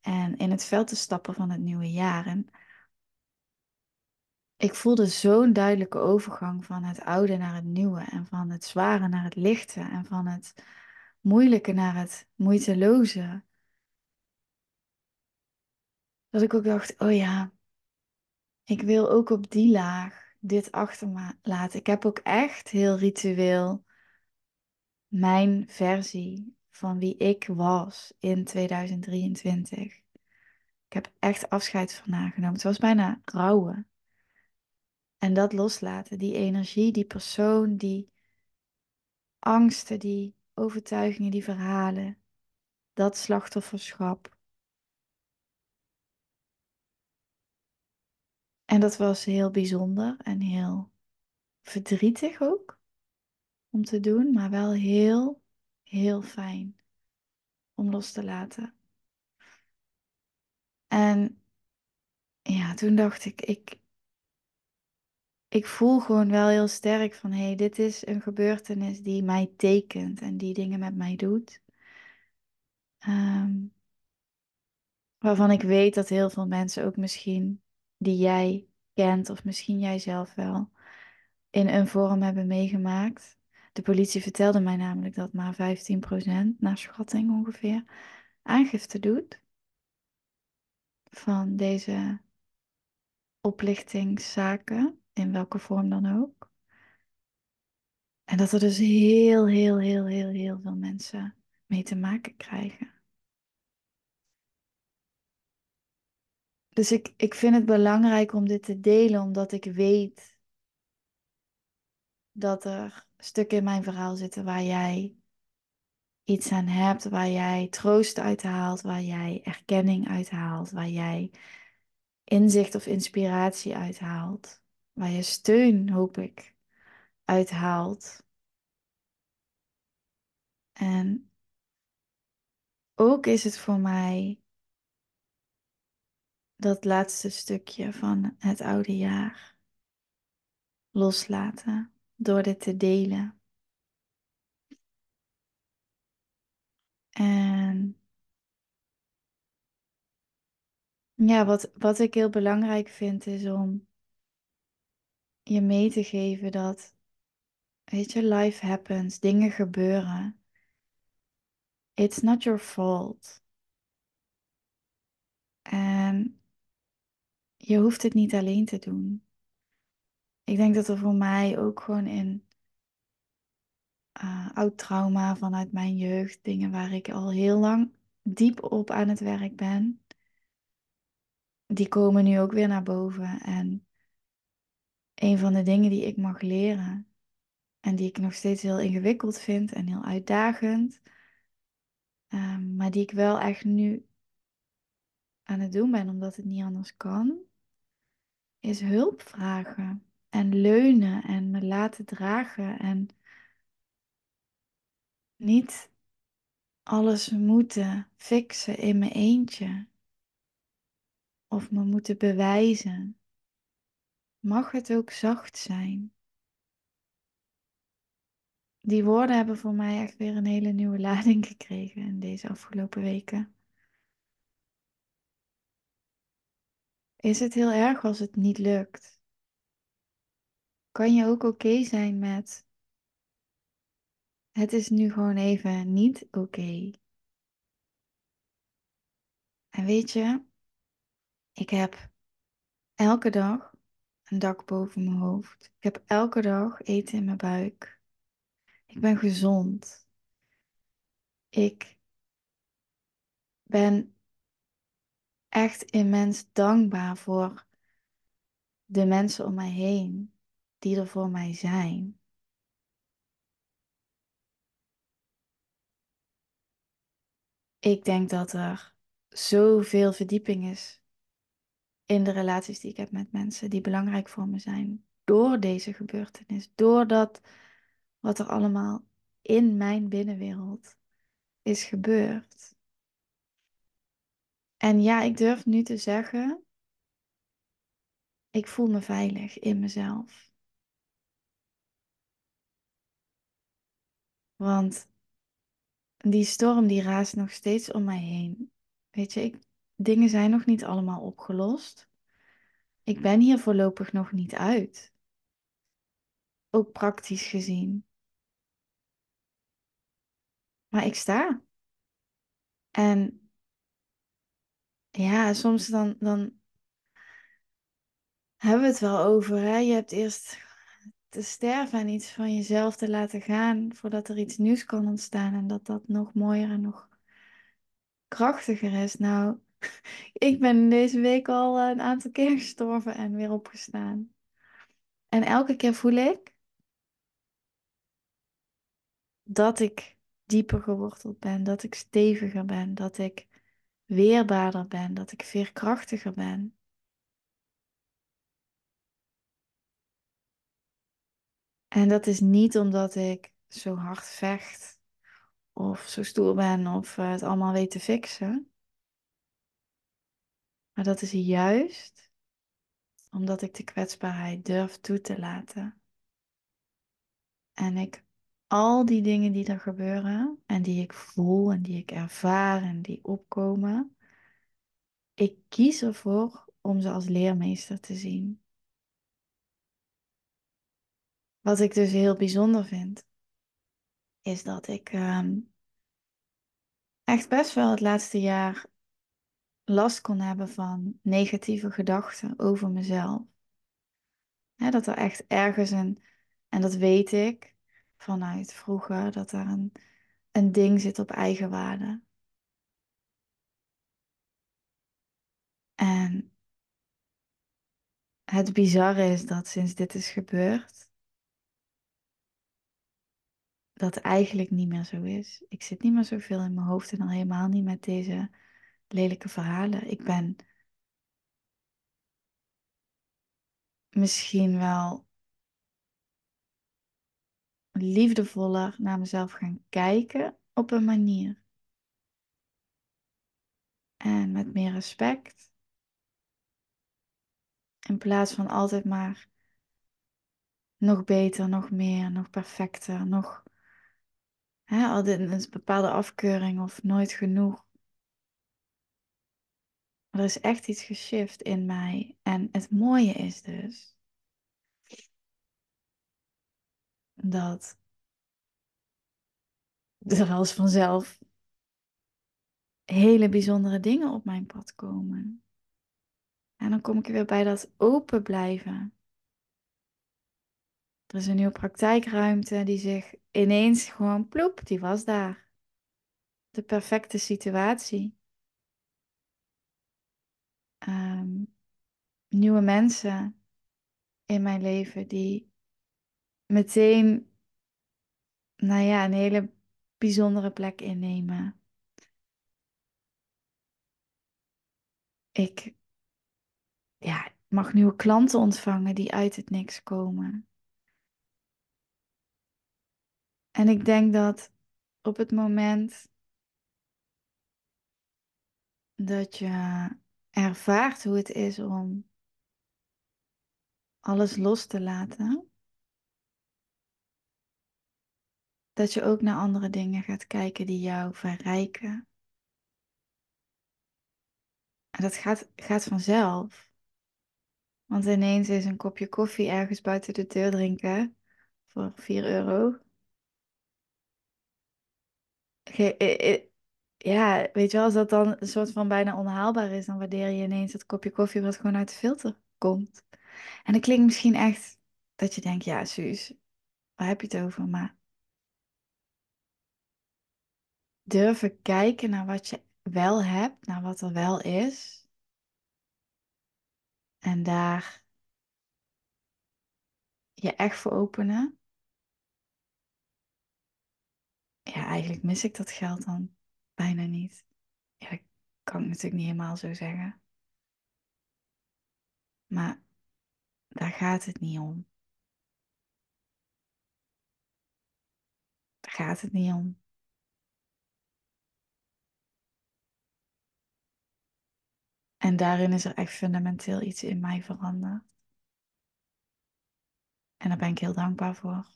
Speaker 1: en in het veld te stappen van het nieuwe jaar. En ik voelde zo'n duidelijke overgang van het oude naar het nieuwe en van het zware naar het lichte en van het moeilijke naar het moeiteloze. Dat ik ook dacht, oh ja, ik wil ook op die laag dit achter me laten. Ik heb ook echt heel ritueel mijn versie van wie ik was in 2023. Ik heb echt afscheid van haar genomen. Het was bijna rouwen. En dat loslaten, die energie, die persoon, die angsten, die overtuigingen, die verhalen, dat slachtofferschap. En dat was heel bijzonder en heel verdrietig ook om te doen, maar wel heel, heel fijn om los te laten. En ja, toen dacht ik, ik, ik voel gewoon wel heel sterk van hé, hey, dit is een gebeurtenis die mij tekent en die dingen met mij doet. Um, waarvan ik weet dat heel veel mensen ook misschien die jij kent of misschien jij zelf wel in een vorm hebben meegemaakt. De politie vertelde mij namelijk dat maar 15% naar schatting ongeveer aangifte doet van deze oplichtingszaken in welke vorm dan ook. En dat er dus heel, heel, heel, heel, heel veel mensen mee te maken krijgen. Dus ik, ik vind het belangrijk om dit te delen, omdat ik weet dat er stukken in mijn verhaal zitten waar jij iets aan hebt, waar jij troost uithaalt, waar jij erkenning uithaalt, waar jij inzicht of inspiratie uithaalt waar je steun, hoop ik, uithaalt. En ook is het voor mij dat laatste stukje van het oude jaar loslaten door dit te delen. En ja, wat, wat ik heel belangrijk vind is om je mee te geven dat, weet je, life happens, dingen gebeuren. It's not your fault. En je hoeft het niet alleen te doen. Ik denk dat er voor mij ook gewoon in uh, oud trauma vanuit mijn jeugd, dingen waar ik al heel lang diep op aan het werk ben, die komen nu ook weer naar boven. En een van de dingen die ik mag leren en die ik nog steeds heel ingewikkeld vind en heel uitdagend, ehm, maar die ik wel echt nu aan het doen ben omdat het niet anders kan, is hulp vragen en leunen en me laten dragen en niet alles moeten fixen in mijn eentje of me moeten bewijzen mag het ook zacht zijn. Die woorden hebben voor mij echt weer een hele nieuwe lading gekregen in deze afgelopen weken. Is het heel erg als het niet lukt? Kan je ook oké zijn met het is nu gewoon even niet oké. En weet je, ik heb elke dag een dak boven mijn hoofd. Ik heb elke dag eten in mijn buik. Ik ben gezond. Ik ben echt immens dankbaar voor de mensen om mij heen die er voor mij zijn. Ik denk dat er zoveel verdieping is in de relaties die ik heb met mensen die belangrijk voor me zijn. Door deze gebeurtenis, door dat wat er allemaal in mijn binnenwereld is gebeurd. En ja, ik durf nu te zeggen, ik voel me veilig in mezelf. Want die storm die raast nog steeds om mij heen. Weet je, ik, dingen zijn nog niet allemaal opgelost. Ik ben hier voorlopig nog niet uit. Ook praktisch gezien. Maar ik sta. En ja, soms dan, dan hebben we het wel over. Hè? Je hebt eerst te sterven en iets van jezelf te laten gaan voordat er iets nieuws kan ontstaan en dat dat nog mooier en nog krachtiger is. Nou, ik ben deze week al een aantal keer gestorven en weer opgestaan. En elke keer voel ik dat ik dieper geworteld ben, dat ik steviger ben, dat ik weerbaarder ben, dat ik veerkrachtiger ben. En dat is niet omdat ik zo hard vecht of zo stoer ben of het allemaal weet te fixen. Maar dat is juist omdat ik de kwetsbaarheid durf toe te laten. En ik al die dingen die er gebeuren en die ik voel en die ik ervaar en die opkomen, ik kies ervoor om ze als leermeester te zien. Wat ik dus heel bijzonder vind, is dat ik ehm, echt best wel het laatste jaar last kon hebben van negatieve gedachten over mezelf. dat er echt ergens een, en dat weet ik vanuit vroeger, dat er een, een ding zit op eigenwaarde. En het bizarre is dat sinds dit is gebeurd, dat eigenlijk niet meer zo is. Ik zit niet meer zoveel in mijn hoofd en al helemaal niet met deze lelijke verhalen. Ik ben misschien wel liefdevoller naar mezelf gaan kijken op een manier. En met meer respect. In plaats van altijd maar nog beter, nog meer, nog perfecter, nog hè, altijd een bepaalde afkeuring of nooit genoeg. Er is echt iets geshift in mij. En het mooie is dus dat er als vanzelf hele bijzondere dingen op mijn pad komen. En dan kom ik weer bij dat open blijven. Er is een nieuwe praktijkruimte die zich ineens gewoon ploep, die was daar. De perfecte situatie. Ehm, nieuwe mensen in mijn leven die meteen, nou ja, een hele bijzondere plek innemen. Ik ja, mag nieuwe klanten ontvangen die uit het niks komen. En ik denk dat op het moment dat je ervaart hoe het is om alles los te laten, dat je ook naar andere dingen gaat kijken die jou verrijken. En dat gaat, gaat vanzelf. Want ineens is een kopje koffie ergens buiten de deur drinken voor 4 euro. Ja, weet je wel, als dat dan een soort van bijna onhaalbaar is, dan waardeer je ineens dat kopje koffie wat gewoon uit de filter komt. En dat klinkt misschien echt dat je denkt, ja, Suus, waar heb je het over? Maar durven kijken naar wat je wel hebt, naar wat er wel is. En daar je echt voor openen. Ja, eigenlijk mis ik dat geld dan bijna niet. Ja, dat kan ik natuurlijk niet helemaal zo zeggen. Maar daar gaat het niet om. Daar gaat het niet om. En daarin is er echt fundamenteel iets in mij veranderd. En daar ben ik heel dankbaar voor.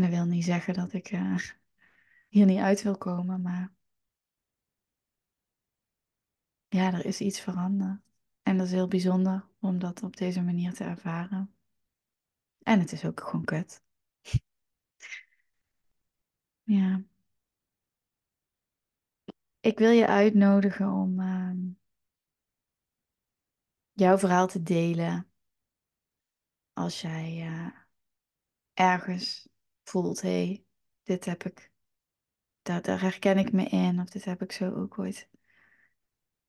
Speaker 1: Dat wil niet zeggen dat ik uh, hier niet uit wil komen, maar ja, er is iets veranderd. En dat is heel bijzonder om dat op deze manier te ervaren. En het is ook gewoon kut. ja. Ik wil je uitnodigen om uh, jouw verhaal te delen. Als jij uh, ergens voelt, hé, hey, dit heb ik, daar, daar herken ik me in, of dit heb ik zo ook ooit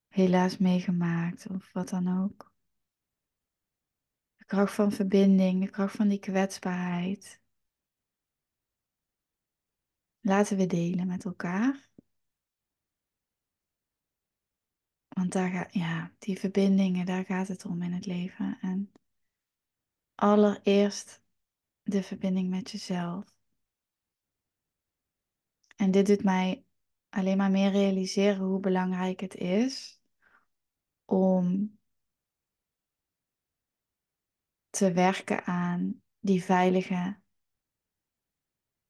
Speaker 1: helaas meegemaakt, of wat dan ook. De kracht van verbinding, de kracht van die kwetsbaarheid. Laten we delen met elkaar. Want daar gaat, ja, die verbindingen, daar gaat het om in het leven. En allereerst de verbinding met jezelf. En dit doet mij alleen maar meer realiseren hoe belangrijk het is om te werken aan die veilige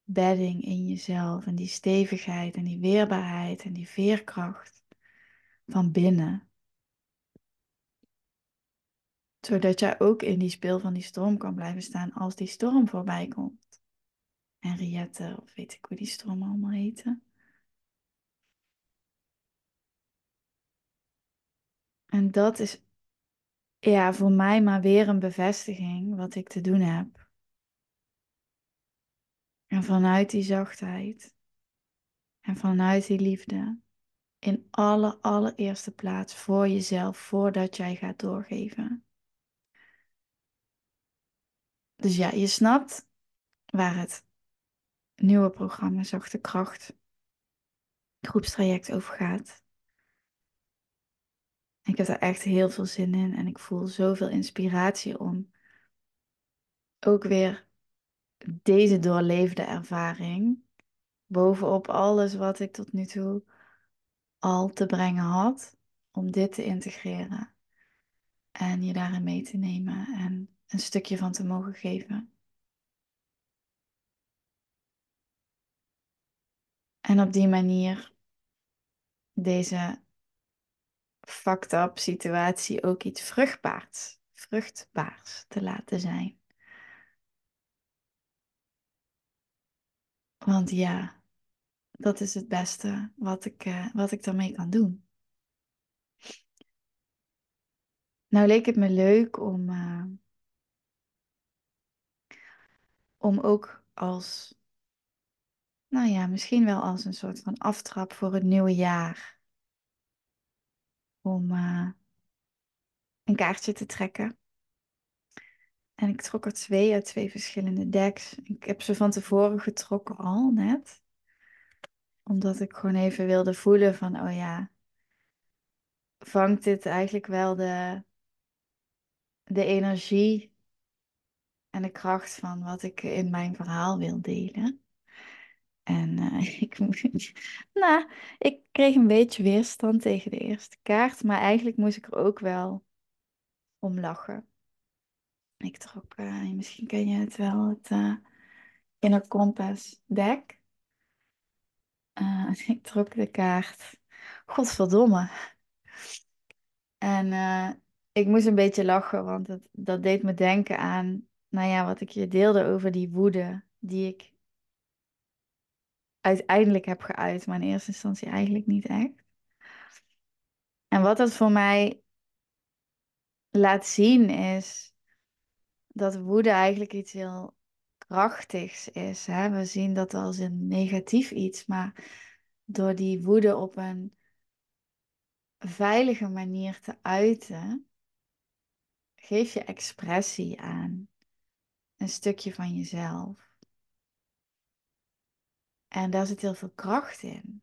Speaker 1: bedding in jezelf en die stevigheid en die weerbaarheid en die veerkracht van binnen. Zodat jij ook in die speel van die storm kan blijven staan als die storm voorbij komt. Henriette, of weet ik hoe die storm allemaal heette. En dat is ja, voor mij maar weer een bevestiging wat ik te doen heb. En vanuit die zachtheid en vanuit die liefde, in alle allereerste plaats voor jezelf, voordat jij gaat doorgeven. Dus ja, je snapt waar het nieuwe programma Zachte Kracht groepstraject over gaat. Ik heb er echt heel veel zin in en ik voel zoveel inspiratie om ook weer deze doorleefde ervaring bovenop alles wat ik tot nu toe al te brengen had, om dit te integreren en je daarin mee te nemen en een stukje van te mogen geven. En op die manier deze fucked up situatie ook iets vruchtbaars, vruchtbaars te laten zijn. Want ja, dat is het beste wat ik, uh, wat ik daarmee kan doen. Nou leek het me leuk om, uh, om ook als, nou ja, misschien wel als een soort van aftrap voor het nieuwe jaar om uh, een kaartje te trekken. En ik trok er twee uit twee verschillende decks. Ik heb ze van tevoren getrokken al net. Omdat ik gewoon even wilde voelen van, oh ja, vangt dit eigenlijk wel de, de energie en de kracht van wat ik in mijn verhaal wil delen. En uh, ik, nou, ik kreeg een beetje weerstand tegen de eerste kaart, maar eigenlijk moest ik er ook wel om lachen. Ik trok, uh, misschien ken je het wel, het uh, Inner Compass deck. ik trok de kaart, godverdomme. En ik moest een beetje lachen, want dat deed me denken aan, nou ja, wat ik je deelde over die woede die ik uiteindelijk heb geuit, maar in eerste instantie eigenlijk niet echt. En wat dat voor mij laat zien is dat woede eigenlijk iets heel krachtigs is. Hè? We zien dat als een negatief iets, maar door die woede op een veilige manier te uiten, geef je expressie aan een stukje van jezelf. En daar zit heel veel kracht in.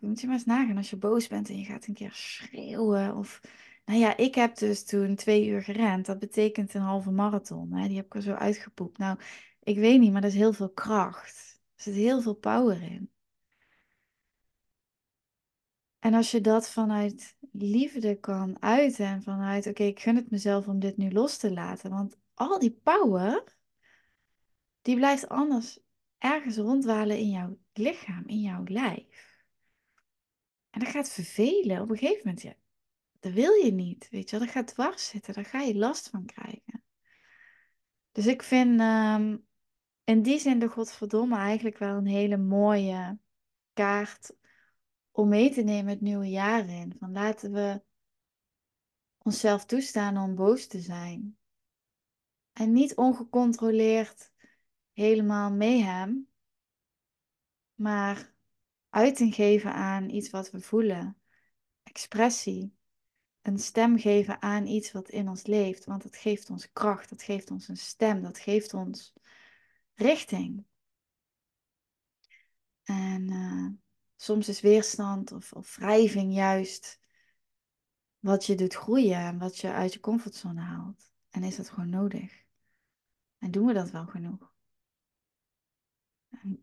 Speaker 1: Moet je maar eens nagaan als je boos bent en je gaat een keer schreeuwen. Of, nou ja, ik heb dus toen twee uur gerend. Dat betekent een halve marathon. Die heb ik er zo uitgepoept. Nou, ik weet niet, maar er is heel veel kracht. Er zit heel veel power in. En als je dat vanuit liefde kan uiten en vanuit, oké, ik gun het mezelf om dit nu los te laten. Want al die power, die blijft anders ergens rondwalen in jouw lichaam, in jouw lijf. En dat gaat vervelen. Op een gegeven moment, ja, dat wil je niet. Weet je, dat gaat dwars zitten. Daar ga je last van krijgen. Dus ik vind ehm, in die zin de Godverdomme eigenlijk wel een hele mooie kaart om mee te nemen het nieuwe jaar in. Van laten we onszelf toestaan om boos te zijn. En niet ongecontroleerd helemaal mayhem, maar uiting geven aan iets wat we voelen. Expressie. Een stem geven aan iets wat in ons leeft, want het geeft ons kracht, dat geeft ons een stem, dat geeft ons richting. En uh, soms is weerstand of, of wrijving juist wat je doet groeien en wat je uit je comfortzone haalt. En is dat gewoon nodig? En doen we dat wel genoeg?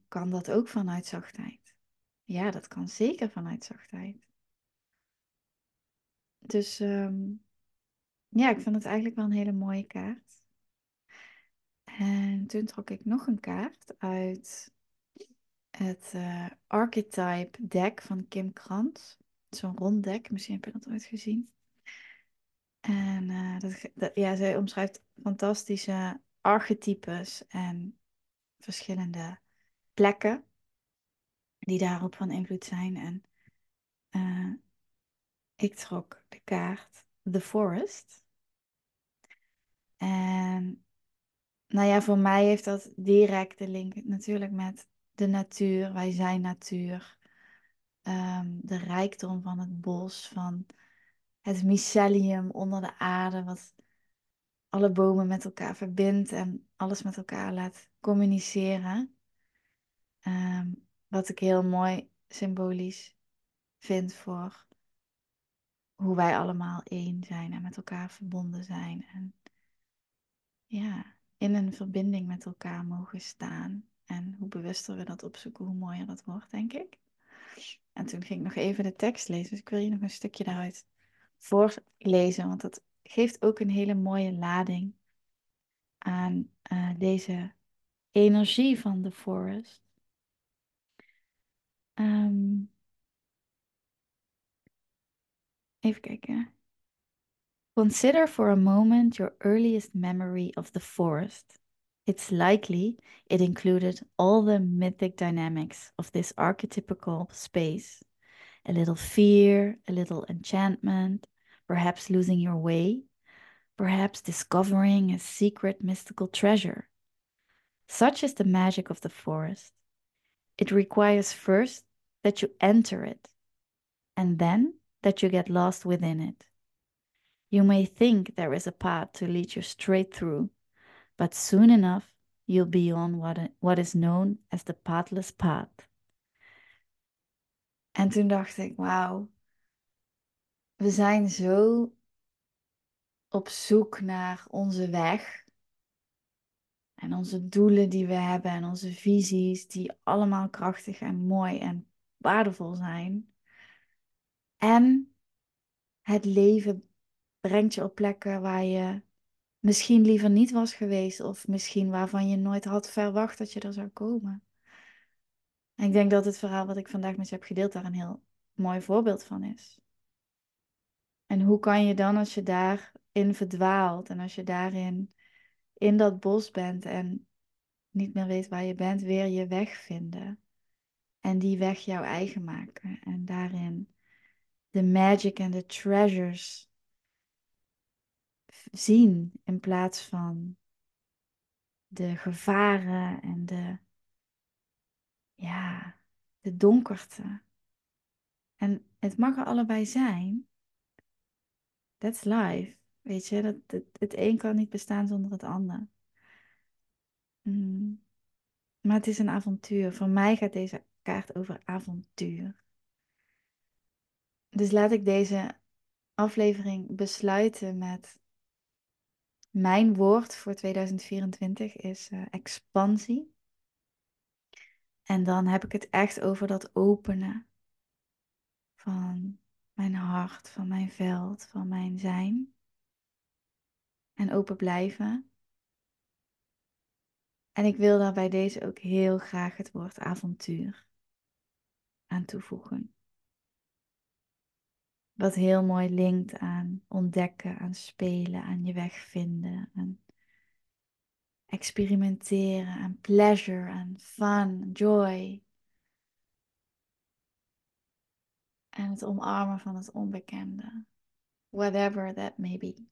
Speaker 1: Kan dat ook vanuit zachtheid? Ja, dat kan zeker vanuit zachtheid. Dus um, ja, ik vind het eigenlijk wel een hele mooie kaart. En toen trok ik nog een kaart uit het uh, Archetype deck van Kim Krantz. Zo'n rond deck, misschien heb je dat ooit gezien. En uh, dat, ja, zij omschrijft fantastische archetypes en verschillende plekken die daarop van invloed zijn. En uh, ik trok de kaart The Forest. En nou ja, voor mij heeft dat direct de link natuurlijk met de natuur. Wij zijn natuur. Um, de rijkdom van het bos, van het mycelium onder de aarde, wat alle bomen met elkaar verbindt en alles met elkaar laat communiceren. Um, wat ik heel mooi symbolisch vind voor hoe wij allemaal één zijn en met elkaar verbonden zijn. En ja, in een verbinding met elkaar mogen staan. En hoe bewuster we dat opzoeken, hoe mooier dat wordt, denk ik. En toen ging ik nog even de tekst lezen. Dus ik wil je nog een stukje daaruit voorlezen. Want dat geeft ook een hele mooie lading aan uh, deze energie van de forest. Um, even kijken. Consider for a moment your earliest memory of the forest. It's likely it included all the mythic dynamics of this archetypical space a little fear, a little enchantment, perhaps losing your way, perhaps discovering a secret mystical treasure. Such is the magic of the forest. It requires first that you enter it, and then that you get lost within it. You may think there is a path to lead you straight through, but soon enough you'll be on what, what is known as the pathless path. En toen dacht ik, wauw, we zijn zo op zoek naar onze weg. En onze doelen die we hebben en onze visies die allemaal krachtig en mooi en waardevol zijn. En het leven brengt je op plekken waar je misschien liever niet was geweest of misschien waarvan je nooit had verwacht dat je er zou komen. En ik denk dat het verhaal wat ik vandaag met je heb gedeeld daar een heel mooi voorbeeld van is. En hoe kan je dan als je daarin verdwaalt en als je daarin in dat bos bent en niet meer weet waar je bent, weer je weg vinden. En die weg jouw eigen maken. En daarin de magic en de treasures zien in plaats van de gevaren en de, ja, de donkerte. En het mag er allebei zijn. That's life. Weet je, dat, het, een kan niet bestaan zonder het ander. Mm. Maar het is een avontuur. Voor mij gaat deze kaart over avontuur. Dus laat ik deze aflevering besluiten met mijn woord voor 2024 is uh, expansie. En dan heb ik het echt over dat openen van mijn hart, van mijn veld, van mijn zijn. En open blijven. En ik wil daar bij deze ook heel graag het woord avontuur aan toevoegen. Wat heel mooi linkt aan ontdekken, aan spelen, aan je weg vinden, aan experimenteren, aan pleasure, aan fun, joy. En het omarmen van het onbekende. Whatever that may be.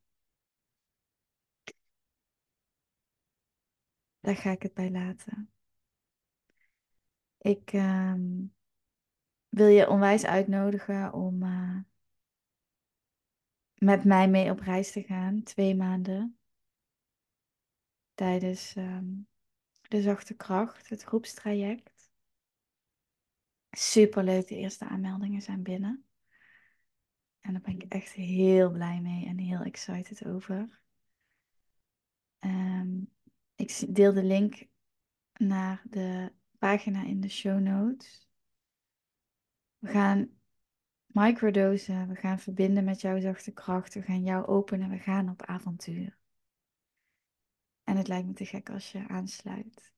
Speaker 1: Daar ga ik het bij laten. Ik ehm, wil je onwijs uitnodigen om uh, met mij mee op reis te gaan. Twee maanden. Tijdens um, de zachte kracht, het groepstraject. Superleuk, de eerste aanmeldingen zijn binnen. En daar ben ik echt heel blij mee en heel excited over. Um, ik deel de link naar de pagina in de show notes. We gaan microdosen, we gaan verbinden met jouw zachte kracht, we gaan jou openen, we gaan op avontuur. En het lijkt me te gek als je aansluit.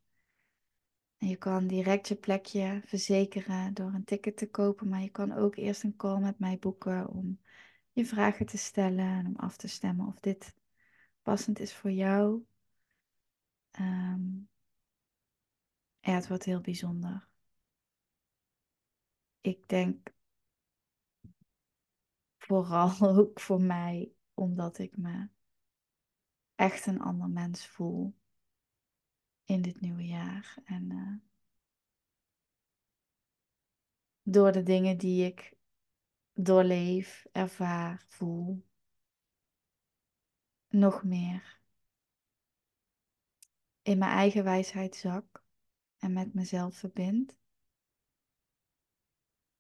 Speaker 1: En je kan direct je plekje verzekeren door een ticket te kopen, maar je kan ook eerst een call met mij boeken om je vragen te stellen en om af te stemmen of dit passend is voor jou. Ja, het wordt heel bijzonder. Ik denk vooral ook voor mij, omdat ik me echt een ander mens voel in dit nieuwe jaar. En uh, door de dingen die ik doorleef, ervaar, voel, nog meer in mijn eigen wijsheid zak en met mezelf verbind.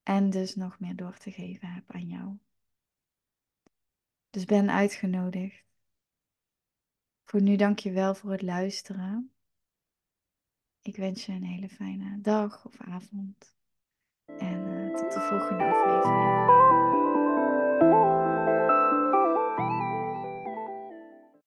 Speaker 1: En dus nog meer door te geven heb aan jou. Dus ben uitgenodigd. Voor nu dank je wel voor het luisteren. Ik wens je een hele fijne dag of avond. En uh, tot de volgende aflevering.